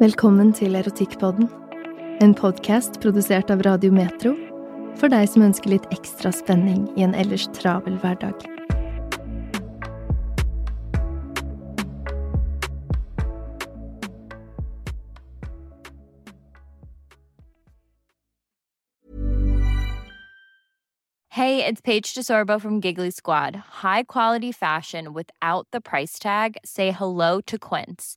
Velkommen til Erotikkpodden. En podkast produsert av Radio Metro for deg som ønsker litt ekstra spenning i en ellers travel hverdag. Hey, it's Paige DeSorbo from Giggly Squad. High quality fashion without the price tag. Say hello to Quince.